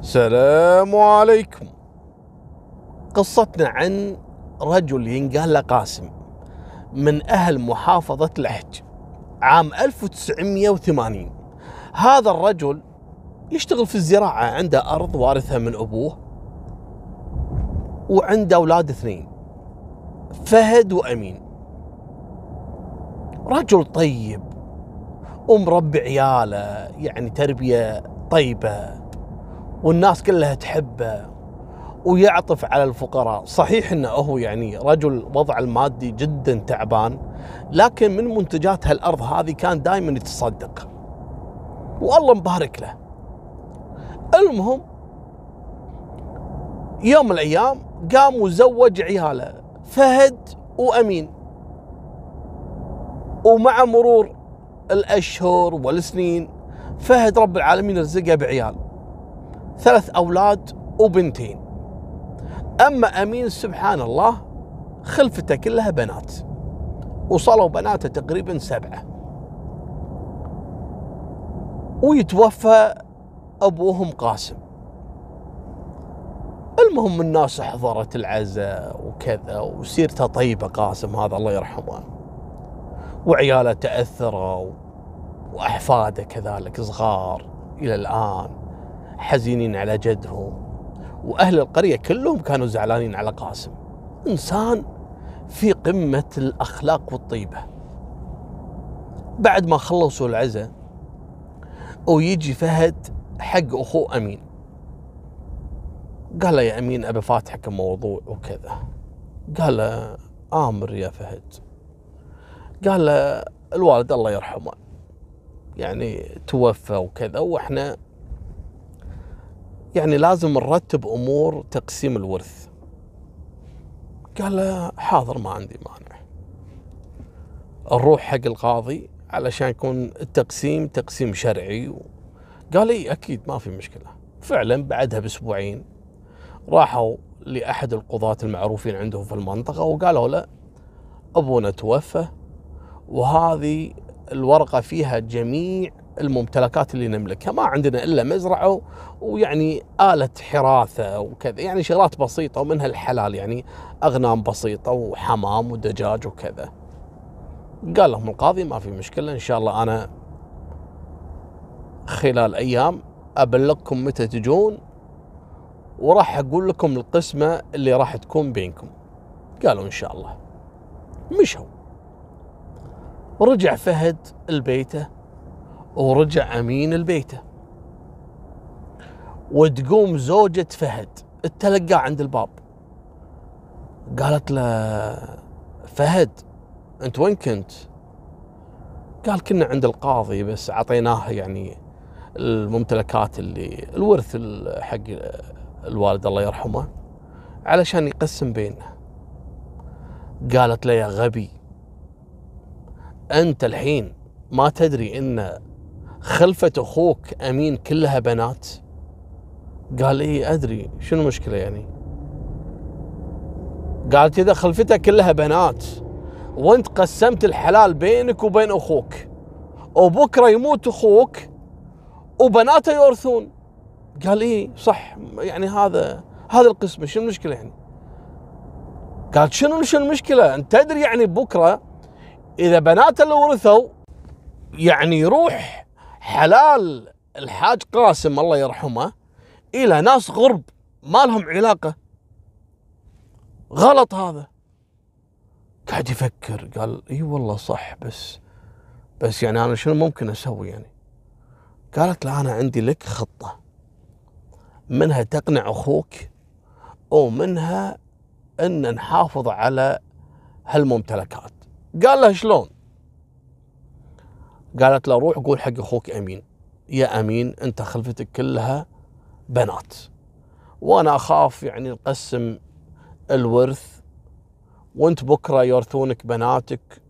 السلام عليكم. قصتنا عن رجل ينقال له قاسم من أهل محافظة لحج عام 1980 هذا الرجل يشتغل في الزراعة عنده أرض وارثها من أبوه وعنده أولاد اثنين فهد وأمين. رجل طيب ومربي عياله يعني تربية طيبة. والناس كلها تحبه ويعطف على الفقراء. صحيح إنه هو يعني رجل وضع المادي جدا تعبان لكن من منتجات هالأرض هذه كان دائما يتصدق. والله مبارك له. المهم يوم من الأيام قام وزوج عياله فهد وأمين. ومع مرور الأشهر والسنين فهد رب العالمين رزقه بعيال. ثلاث أولاد وبنتين. أما أمين سبحان الله خلفته كلها بنات. وصلوا بناته تقريبا سبعة. ويتوفى أبوهم قاسم. المهم الناس حضرت العزاء وكذا وسيرته طيبة قاسم هذا الله يرحمه. وعياله تأثروا وأحفاده كذلك صغار إلى الآن. حزينين على جدهم وأهل القرية كلهم كانوا زعلانين على قاسم. إنسان في قمة الأخلاق والطيبة. بعد ما خلصوا العزاء ويجي فهد حق أخوه أمين. قال له يا أمين أبي فاتحك موضوع وكذا. قال له آمر يا فهد. قال له الوالد الله يرحمه يعني توفى وكذا وإحنا يعني لازم نرتب أمور تقسيم الورث. قال له حاضر ما عندي مانع. نروح حق القاضي علشان يكون التقسيم تقسيم شرعي. قال إي أكيد ما في مشكلة. فعلا بعدها بأسبوعين راحوا لأحد القضاة المعروفين عندهم في المنطقة وقالوا له أبونا توفى وهذه الورقة فيها جميع الممتلكات اللي نملكها. ما عندنا إلا مزرعة ويعني آلة حراثة وكذا. يعني شغلات بسيطة ومنها الحلال يعني أغنام بسيطة وحمام ودجاج وكذا. قال لهم القاضي ما في مشكلة إن شاء الله أنا خلال أيام أبلغكم متى تجون وراح أقول لكم القسمة اللي راح تكون بينكم. قالوا إن شاء الله. مشوا. ورجع فهد البيته ورجع أمين البيته وتقوم زوجة فهد تلقاه عند الباب. قالت له فهد أنت وين كنت؟ قال كنا عند القاضي بس أعطيناه يعني الممتلكات اللي الورث حق الوالد الله يرحمه علشان يقسم بيننا. قالت له يا غبي أنت الحين ما تدري إن خلفة أخوك أمين كلها بنات؟ قال اي أدري. شنو المشكلة يعني؟ قالت اذا خلفتها كلها بنات. وأنت قسمت الحلال بينك وبين أخوك. وبكرة يموت أخوك وبناته يورثون. قال اي صح. يعني هذا هذا القسمة. شنو المشكلة يعني؟ قالت شنو شنو المشكلة؟ أنت تدري يعني بكرة إذا بناته اللي ورثوا يعني يروح حلال الحاج قاسم الله يرحمه إلى ناس غرب ما لهم علاقة. غلط هذا. قاعد يفكر قال إي والله صح بس بس يعني أنا شنو ممكن أسوي يعني؟ قالت له أنا عندي لك خطة. منها تقنع أخوك ومنها إن نحافظ على هالممتلكات. قال له شلون؟ قالت له روح قول حق أخوك أمين. يا أمين أنت خلفتك كلها بنات. وأنا أخاف يعني نقسم الورث وأنت بكرة يورثونك بناتك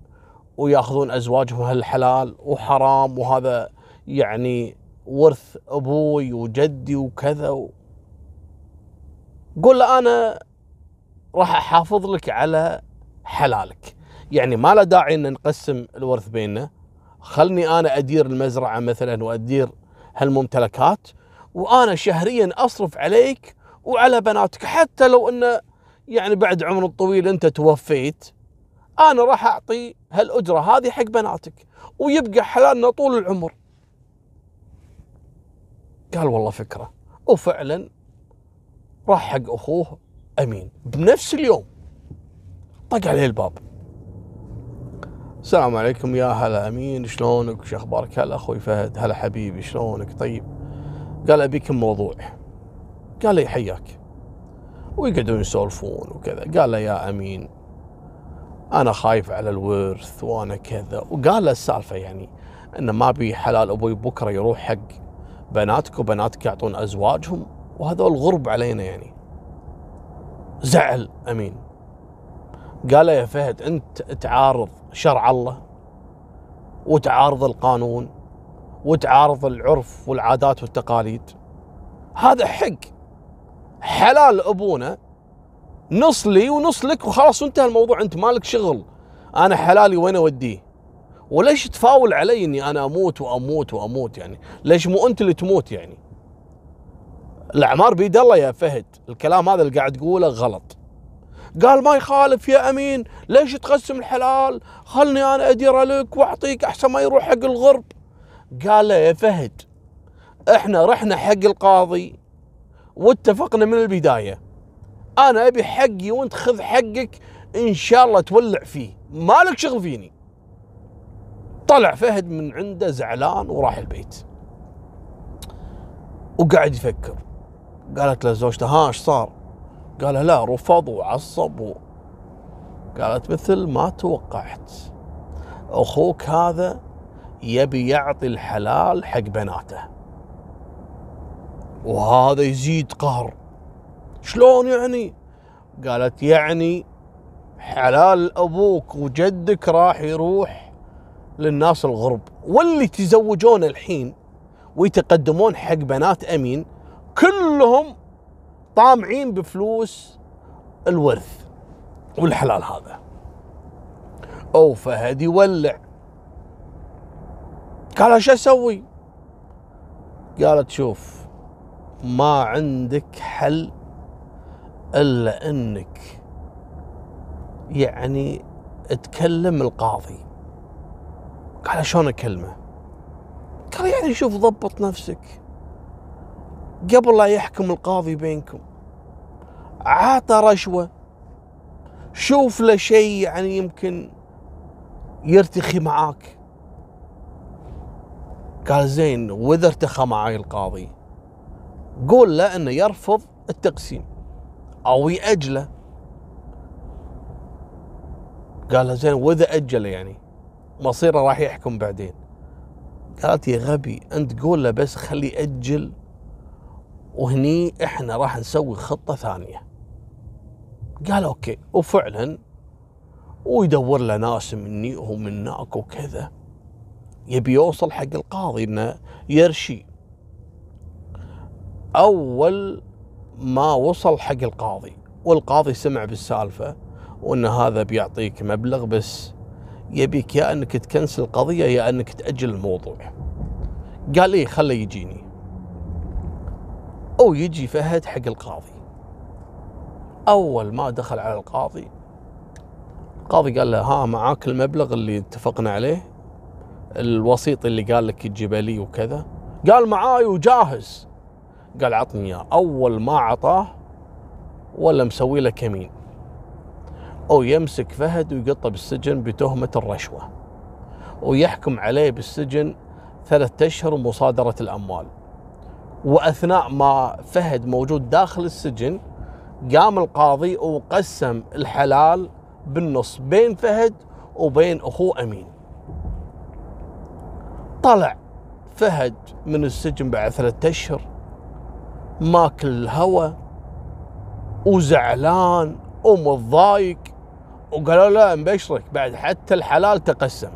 ويأخذون أزواجهم هالحلال وحرام وهذا يعني ورث أبوي وجدي وكذا. و... قول له أنا راح أحافظ لك على حلالك. يعني ما له داعي إن نقسم الورث بيننا. خلني أنا أدير المزرعة مثلا وأدير هالممتلكات وأنا شهريا أصرف عليك وعلى بناتك. حتى لو انه يعني بعد عمر طويل أنت توفيت أنا راح أعطي هالأجرة هذه حق بناتك ويبقى حلالنا طول العمر. قال والله فكرة. وفعلا راح حق أخوه أمين. بنفس اليوم طق عليه الباب. السلام عليكم يا هلا أمين شلونك؟ وش أخبارك؟ هلا أخوي فهد هلا حبيبي شلونك؟ طيب قال أبيك موضوع قال لي حياك ويقعدون يسولفون وكذا. قال له يا أمين أنا خايف على الورث وأنا كذا. وقال له السالفة يعني إنه ما بي حلال أبوي بكرة يروح حق بناتك وبناتك يعطون أزواجهم وهذول غرب علينا يعني. زعل أمين. قال له يا فهد أنت تعارض شرع الله وتعارض القانون وتعارض العرف والعادات والتقاليد. هذا حق. حلال أبونا نص لي ونص لك وخلاص انتهى الموضوع. أنت مالك شغل. أنا حلالي وين أوديه؟ وليش تفاول علي إني أنا أموت وأموت وأموت يعني؟ ليش مو أنت اللي تموت يعني؟ الأعمار بيد الله يا فهد. الكلام هذا اللي قاعد تقوله غلط. قال ما يخالف يا أمين ليش تقسم الحلال؟ خلني أنا أدير لك وأعطيك أحسن ما يروح حق الغرب. قال له يا فهد إحنا رحنا حق القاضي واتفقنا من البداية. أنا أبي حقي وأنت خذ حقك إن شاء الله تولع فيه. مالك شغل فيني؟ طلع فهد من عنده زعلان وراح البيت. وقاعد يفكر. قالت له زوجته ها إيش صار؟ قال لا رفض وعصب. قالت مثل ما توقعت. أخوك هذا يبي يعطي الحلال حق بناته. وهذا يزيد قهر. شلون يعني؟ قالت يعني حلال أبوك وجدك راح يروح للناس الغرب. واللي تزوجون الحين ويتقدمون حق بنات أمين كلهم طامعين بفلوس الورث والحلال هذا. أو فهد يولع قال شو أسوي؟ قالت شوف ما عندك حل إلا إنك يعني تكلم القاضي. قال شلون أكلمه؟ قال يعني شوف ضبط نفسك. قبل لا يحكم القاضي بينكم. عطى رشوة شوف له شيء يعني يمكن يرتخي معاك. قال زين وإذا ارتخى معاي القاضي قول له إنه يرفض التقسيم أو يأجله. قال زين وإذا أجله يعني مصيره راح يحكم بعدين. قالت يا غبي أنت قول له بس خلي أجل وهني إحنا راح نسوي خطة ثانية. قال أوكي. وفعلا ويدور له ناس مني ومناك وكذا يبي يوصل حق القاضي إنه يرشي. أول ما وصل حق القاضي والقاضي سمع بالسالفة وإن هذا بيعطيك مبلغ بس يبيك يا إنك تكنسل القضية يا إنك تأجل الموضوع. قال لي خله يجيني. أو يجي فهد حق القاضي. أول ما دخل على القاضي القاضي قال له ها معاك المبلغ اللي اتفقنا عليه الوسيط اللي قال لك تجيبه لي وكذا. قال معاي وجاهز. قال عطني إياه. أول ما عطاه ولا مسوي له كمين. أو يمسك فهد ويقطه بالسجن بتهمة الرشوة. ويحكم عليه بالسجن ثلاثة أشهر مصادره الأموال. وأثناء ما فهد موجود داخل السجن قام القاضي وقسم الحلال بالنص بين فهد وبين اخوه أمين. طلع فهد من السجن بعد ثلاثة أشهر ماكل الهوى وزعلان ومتضايق وقالوا له مبشرك. بعد حتى الحلال تقسم.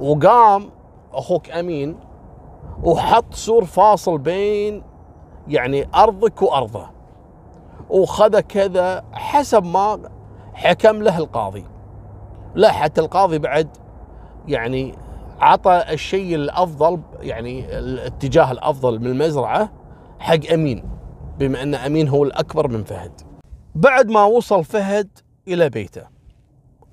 وقام أخوك أمين وحط سور فاصل بين يعني أرضك وأرضه. وخذ كذا حسب ما حكم له القاضي. لا حتى القاضي بعد يعني عطى الشيء الأفضل يعني الاتجاه الأفضل من المزرعة حق أمين بما أن أمين هو الأكبر من فهد. بعد ما وصل فهد إلى بيته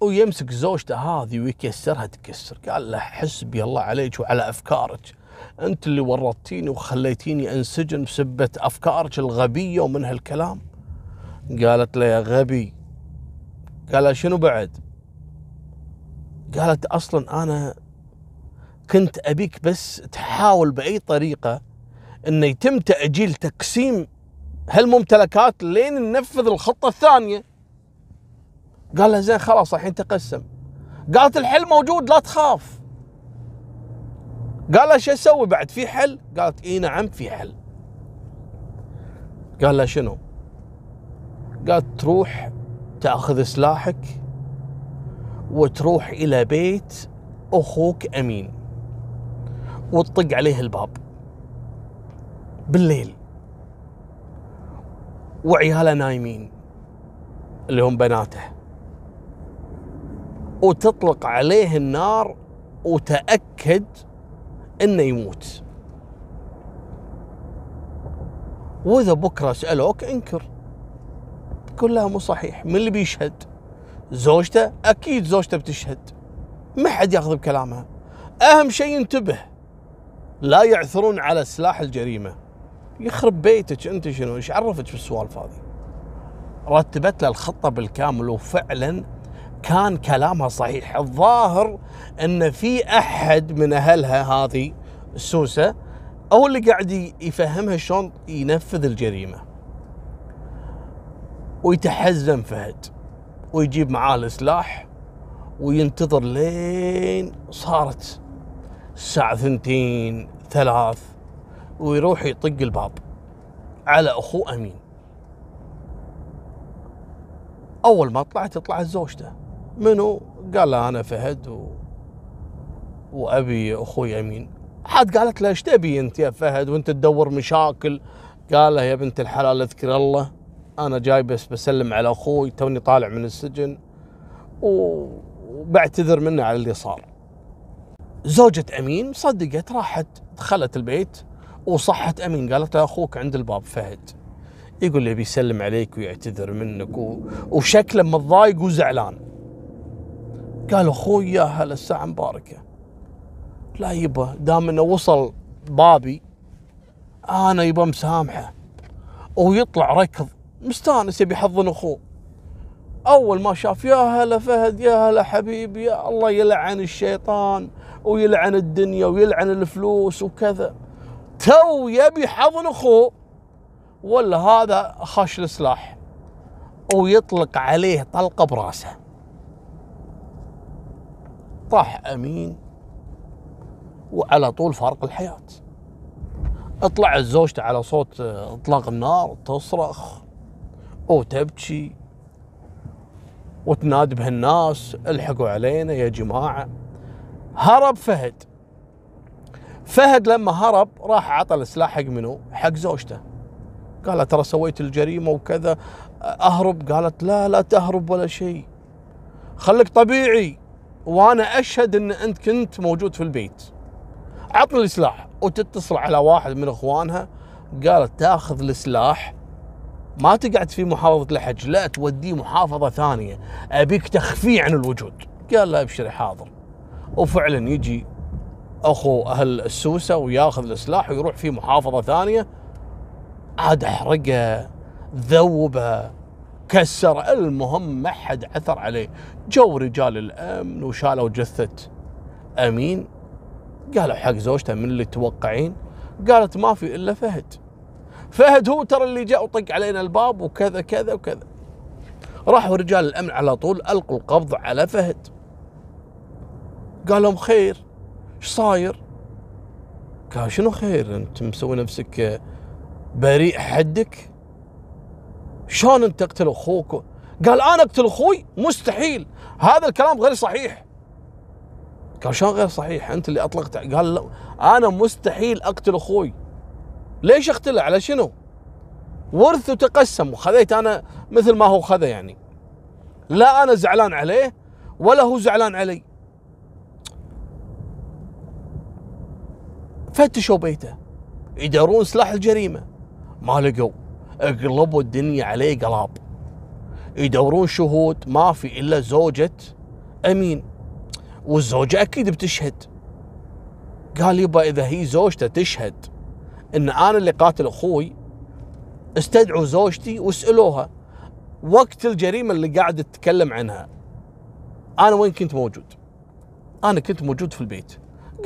ويمسك زوجته هذه ويكسرها تكسر. قال له حسبي الله عليك وعلى أفكارك. أنت اللي ورطتيني وخليتيني أنسجن بسبة أفكارك الغبية ومن هالكلام قالت له يا غبي. قال شنو بعد؟ قالت أصلا أنا كنت أبيك بس تحاول بأي طريقة انه يتم تأجيل تقسيم هالممتلكات لين ننفذ الخطة الثانية. قال له زين خلاص الحين تقسم. قالت الحل موجود لا تخاف. قال له شو أسوي بعد؟ في حل؟ قالت إي نعم في حل. قال له شنو؟ قالت تروح تأخذ سلاحك وتروح إلى بيت أخوك أمين وتطق عليه الباب بالليل. وعياله نايمين اللي هم بناته. وتطلق عليه النار وتأكد إنه يموت. وإذا بكرة سألوك انكر. لا مو صحيح. من اللي بيشهد؟ زوجته؟ أكيد زوجته بتشهد. ما حد ياخذ بكلامها. أهم شيء انتبه. لا يعثرون على سلاح الجريمة. يخرب بيتك أنت شنو؟ إيش عرفك بالسوالف هذه؟ رتبت له الخطة بالكامل وفعلا كان كلامها صحيح. الظاهر إن في أحد من أهلها هذه السوسه أو اللي قاعد يفهمها شلون ينفذ الجريمة. ويتحزم فهد ويجيب معاه السلاح وينتظر لين صارت الساعة ثنتين ثلاث ويروح يطق الباب على أخوه أمين. أول ما طلعت طلعت زوجته. منو؟ قال له أنا فهد و... وأبي أخوي أمين. حد قالت له إيش تبي أنت يا فهد؟ وأنت تدور مشاكل؟ قال له يا بنت الحلال أذكر الله. أنا جاي بس بسلم على أخوي توني طالع من السجن وبعتذر منه على اللي صار. زوجة أمين صدقت راحت دخلت البيت وصحت أمين قالت له أخوك عند الباب فهد. يقول لي بيسلم عليك ويعتذر منك. وشكله متضايق وزعلان. قال أخوي يا هلا الساعة مباركة. لا يبا دام إنه وصل بابي أنا يبا مسامحه. ويطلع ركض مستانس يبي يحضن اخوه. اول ما شاف يا هلا فهد يا هلا حبيبي يا الله يلعن الشيطان ويلعن الدنيا ويلعن الفلوس وكذا. تو يبي حضن اخوه. ولا هذا خاش السلاح ويطلق عليه طلقة براسه. طاح أمين وعلى طول فارق الحياة. طلعت زوجته على صوت اطلاق النار تصرخ. وتبكي وتنادي بهالناس الحقوا علينا يا جماعة. هرب فهد. فهد لما هرب راح عطى السلاح حق منو؟ حق زوجته. قال ترى سويت الجريمة وكذا أهرب؟ قالت لا لا تهرب ولا شيء. خليك طبيعي وأنا أشهد إن أنت كنت موجود في البيت. عطني السلاح وتتصل على واحد من إخوانها. قالت تاخذ السلاح ما تقعد في محافظة لحج لا توديه محافظة ثانية. أبيك تخفيه عن الوجود. قال لا أبشري حاضر. وفعلا يجي أخو أهل السوسة وياخذ السلاح ويروح في محافظة ثانية. عاد أحرقه ذوبه كسر. المهم ما حد عثر عليه. جو رجال الأمن وشالوا جثه أمين. قالوا حق زوجته من اللي توقعين. قالت ما في إلا فهد. فهد هو ترى اللي جاء وطق علينا الباب وكذا كذا وكذا راحوا رجال الأمن على طول ألقوا القبض على فهد قال لهم خير إيش صاير؟ قال شنو خير أنت مسوي نفسك بريء حدك؟ شلون أنت تقتل أخوك؟ قال أنا أقتل أخوي؟ مستحيل هذا الكلام غير صحيح قال شلون غير صحيح أنت اللي اطلقت قال لا أنا مستحيل أقتل أخوي ليش اقتله على شنو؟ ورث وتقسم. وخذيت أنا مثل ما هو خذه يعني. لا أنا زعلان عليه ولا هو زعلان علي. فتشوا بيته. يدورون سلاح الجريمة. ما لقوا. قلبوا الدنيا عليه قلاب. يدورون شهود ما في إلا زوجة أمين. والزوجة أكيد بتشهد. قال يبا إذا هي زوجته تشهد. إن أنا اللي قاتل أخوي استدعوا زوجتي واسألوها وقت الجريمة اللي قاعد تتكلم عنها أنا وين كنت موجود؟ أنا كنت موجود في البيت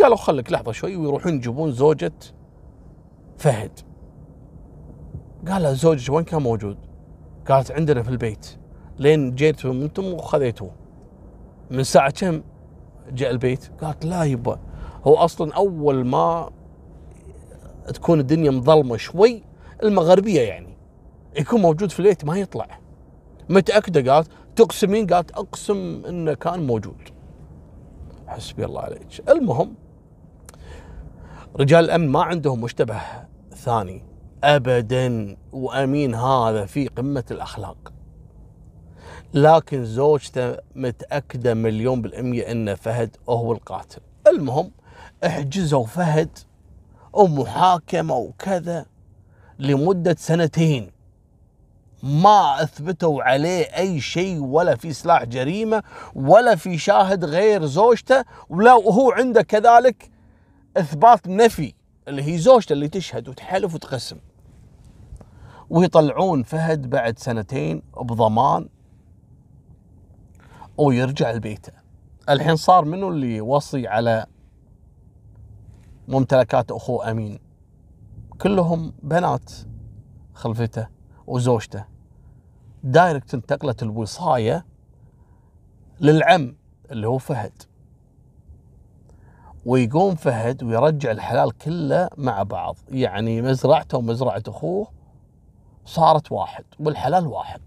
قالوا خليك لحظة شوي ويروحون يجيبون زوجة فهد قال زوجك وين كان موجود؟ قالت عندنا في البيت لين جيتوا أنتم وخذيتوه من ساعة كم جاء البيت؟ قالت لا يبا هو أصلا أول ما تكون الدنيا مظلمة شوي المغربية يعني. يكون موجود في البيت ما يطلع. متأكدة؟ قالت تقسمين؟ قالت أقسم إنه كان موجود. حسبي الله عليك. المهم رجال الأمن ما عندهم مشتبه ثاني ابدا وأمين هذا في قمة الأخلاق. لكن زوجته متأكدة مليون بالمية ان فهد هو القاتل. المهم احجزوا فهد ومحاكمه وكذا لمدة سنتين. ما أثبتوا عليه أي شيء ولا في سلاح جريمة ولا في شاهد غير زوجته ولا وهو عنده كذلك إثبات نفي اللي هي زوجته اللي تشهد وتحلف وتقسم. ويطلعون فهد بعد سنتين بضمان ويرجع لبيته. الحين صار منو اللي وصي على ممتلكات اخوه أمين. كلهم بنات خلفته وزوجته. دايركت انتقلت الوصاية للعم اللي هو فهد. ويقوم فهد ويرجع الحلال كله مع بعض. يعني مزرعته ومزرعة أخوه صارت واحد والحلال واحد.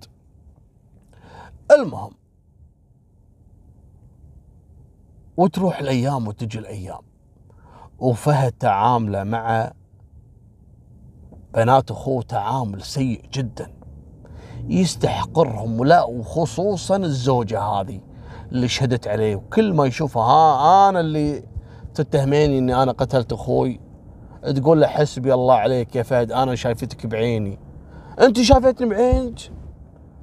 المهم وتروح الأيام وتجي الأيام. وفهد تعامله مع بنات اخوه تعامل سيء جدا. يستحقرهم ولا وخصوصا الزوجة هذه اللي شهدت عليه. وكل ما يشوفها ها أنا اللي تتهميني إني أنا قتلت أخوي. تقول له حسبي الله عليك يا فهد أنا شايفتك بعيني. أنت شايفتني بعينك؟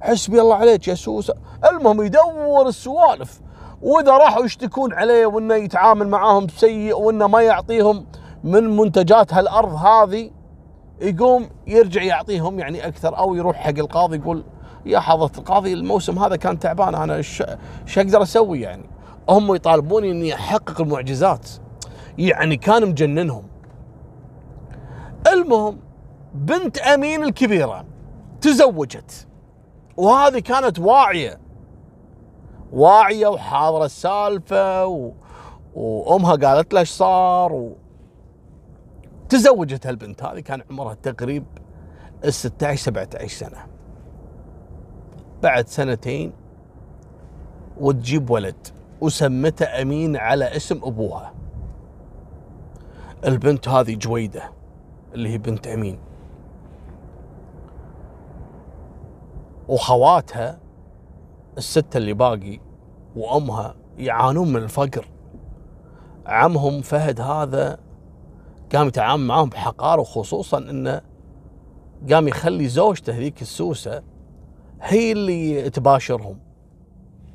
حسبي الله عليك يا سوسة. المهم يدور السوالف. وإذا راحوا يشتكون عليه وإنه يتعامل معاهم سيء وإنه ما يعطيهم من منتجات هالأرض هذه يقوم يرجع يعطيهم يعني أكثر أو يروح حق القاضي يقول يا حضرة القاضي الموسم هذا كان تعبان أنا إيش أقدر أسوي يعني؟ هم يطالبوني إني أحقق المعجزات. يعني كان مجننهم. المهم بنت أمين الكبيرة تزوجت وهذه كانت واعية. واعية وحاضرة السالفة و... وأمها قالت له إيش صار؟ و... تزوجت هالبنت هذه كان عمرها تقريب ال 16 17 سنة. بعد سنتين وتجيب ولد وسمته أمين على اسم أبوها. البنت هذه جويدة اللي هي بنت أمين. وخواتها الستة اللي باقي وأمها يعانون من الفقر. عمهم فهد هذا قام يتعامل معاهم بحقارة وخصوصا إنه قام يخلي زوجته هذيك السوسة هي اللي تباشرهم.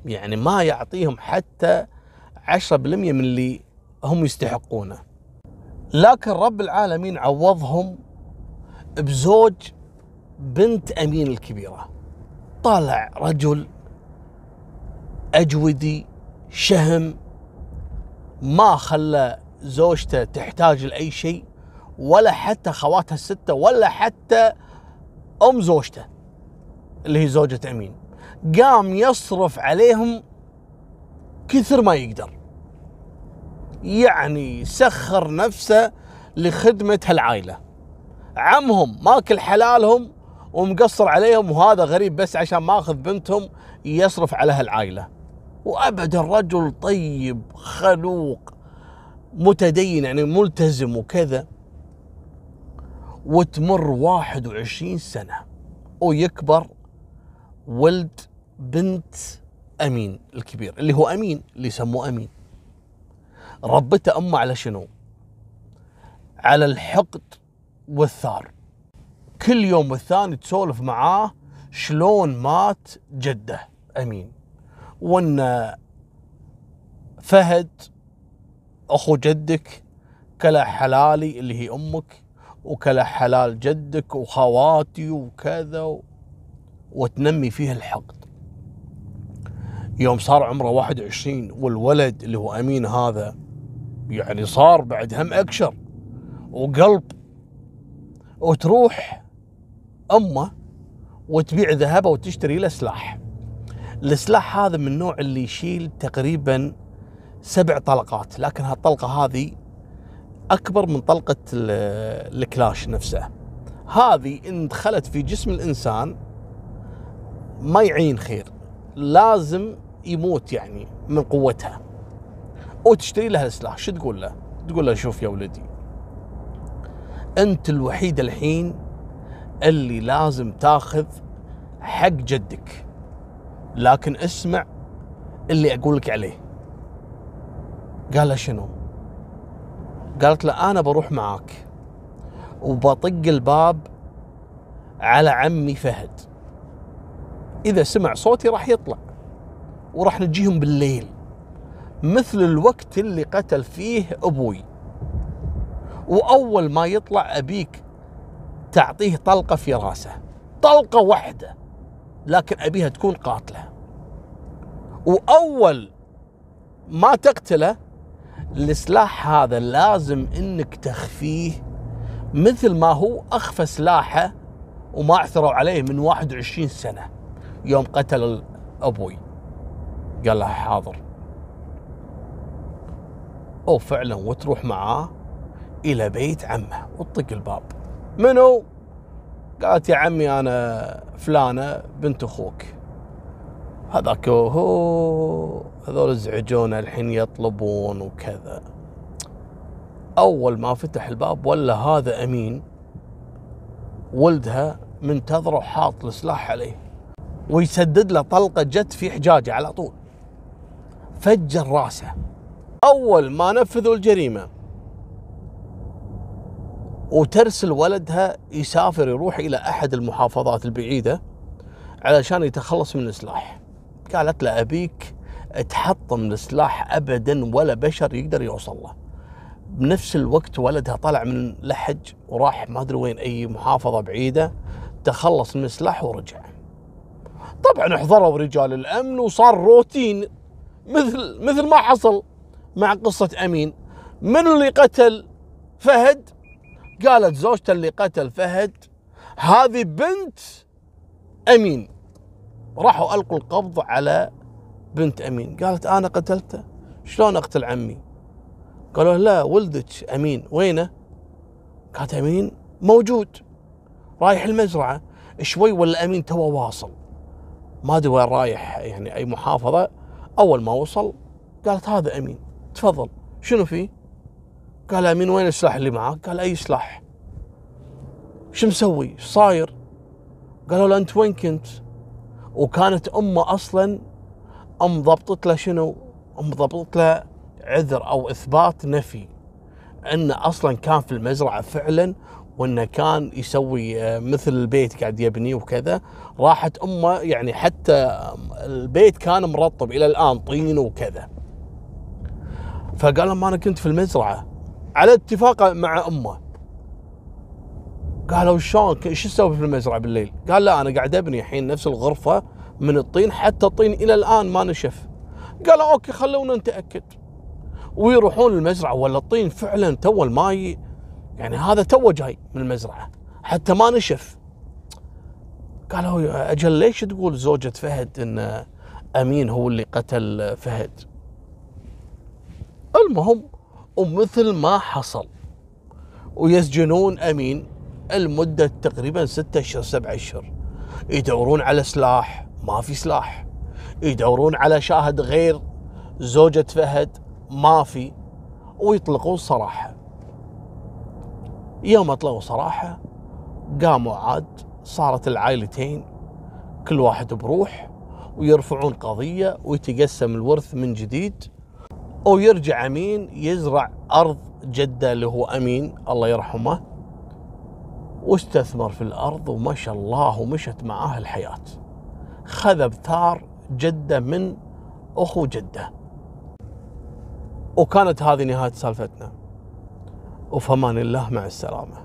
يعني ما يعطيهم حتى عشرة بالمية من اللي هم يستحقونه. لكن رب العالمين عوضهم بزوج بنت أمين الكبيرة. طالع رجل أجودي شهم ما خلى زوجته تحتاج لأي شيء ولا حتى خواتها الستة ولا حتى أم زوجته اللي هي زوجة أمين. قام يصرف عليهم كثر ما يقدر. يعني سخر نفسه لخدمة هالعائلة. عمهم ماكل حلالهم ومقصر عليهم وهذا غريب بس عشان ماخذ بنتهم يصرف على هالعائلة. وأبدا رجل طيب خلوق متدين يعني ملتزم وكذا وتمر 21 سنة ويكبر ولد بنت أمين الكبير اللي هو أمين اللي يسموه أمين. ربته أمه على شنو؟ على الحقد والثار. كل يوم والثاني تسولف معاه شلون مات جده أمين. وأن فهد أخو جدك كلا حلالي اللي هي أمك وكلا حلال جدك وخواتي وكذا و... وتنمي فيه الحقد. يوم صار عمره 21 والولد اللي هو أمين هذا يعني صار بعد هم أكشر وقلب وتروح أمه وتبيع ذهبه وتشتري له سلاح. السلاح هذا من النوع اللي يشيل تقريبا سبع طلقات لكن هالطلقة هذه أكبر من طلقة الكلاش نفسه. هذه إن دخلت في جسم الإنسان ما يعين خير لازم يموت يعني من قوتها. وتشتري له السلاح شو تقول له؟ تقول له شوف يا ولدي أنت الوحيد الحين اللي لازم تاخذ حق جدك. لكن اسمع اللي أقول لك عليه. قال له شنو؟ قالت له أنا بروح معاك وبطق الباب على عمي فهد. إذا سمع صوتي راح يطلع وراح نجيهم بالليل. مثل الوقت اللي قتل فيه أبوي. وأول ما يطلع أبيك تعطيه طلقة في راسه. طلقة واحدة. لكن أبيها تكون قاتلة. وأول ما تقتله السلاح هذا لازم إنك تخفيه. مثل ما هو أخفى سلاحه وما أعثروا عليه من 21 سنة يوم قتل أبوي قال له حاضر. أو فعلا وتروح معاه إلى بيت عمه. وتطق الباب. منو؟ قالت يا عمي أنا فلانة بنت أخوك. هذاك هو هذول ازعجونا الحين يطلبون وكذا. أول ما فتح الباب ولا هذا أمين ولدها منتظره وحاط السلاح عليه ويسدد له طلقة جت في حجاجه على طول. فجر راسه. أول ما نفذوا الجريمة وترسل ولدها يسافر يروح إلى أحد المحافظات البعيدة علشان يتخلص من السلاح. قالت له أبيك تحطم السلاح ابدا ولا بشر يقدر يوصل له. بنفس الوقت ولدها طلع من لحج وراح ما أدري وين أي محافظة بعيدة تخلص من السلاح ورجع. طبعا حضروا رجال الأمن وصار روتين مثل مثل ما حصل مع قصة أمين. من اللي قتل؟ فهد. قالت زوجته اللي قتل فهد هذه بنت أمين. راحوا ألقوا القبض على بنت أمين. قالت أنا قتلته؟ شلون أقتل عمي؟ قالوا لا ولدك أمين. وينه؟ قالت أمين موجود. رايح المزرعة. شوي ولا امين تو واصل. ما أدري وين رايح يعني أي محافظة. أول ما وصل قالت هذا أمين. تفضل. شنو فيه؟ قال أمين وين السلاح اللي معك؟ قال أي سلاح. شو مسوي؟ إيش صاير؟ قالوا له أنت وين كنت؟ وكانت أمه أصلا أم ضبطت له شنو؟ أم ضبطت له عذر أو إثبات نفي. انه أصلا كان في المزرعة فعلا وإنه كان يسوي آه، مثل البيت قاعد يبنيه وكذا. راحت أمه يعني حتى البيت كان مرطب إلى الآن طين وكذا. فقال لهم أنا كنت في المزرعة. على اتفاق مع أمه قالوا شلون إيش تسوي في المزرعة بالليل؟ قال لا أنا قاعد أبني الحين نفس الغرفة من الطين حتى الطين إلى الآن ما نشف. قالوا okay خلونا نتأكد. ويروحون المزرعة ولا الطين فعلا تو الماي يعني هذا تو جاي من المزرعة حتى ما نشف. قالوا أجل ليش تقول زوجة فهد إن أمين هو اللي قتل فهد؟ المهم ومثل ما حصل. ويسجنون آمين المدة تقريبا ستة اشهر سبعة اشهر يدورون على سلاح ما في سلاح. يدورون على شاهد غير زوجة فهد ما في. ويطلقون صراحة. يوم أطلقوا صراحة قاموا عاد صارت العائلتين كل واحد بروح ويرفعون قضية ويتقسم الورث من جديد. ويرجع أمين يزرع أرض جدة اللي هو أمين الله يرحمه واستثمر في الأرض وما شاء الله ومشت معاه الحياة. خذ بثار جدة من أخو جدة. وكانت هذه نهاية سالفتنا. وفمان الله مع السلامة.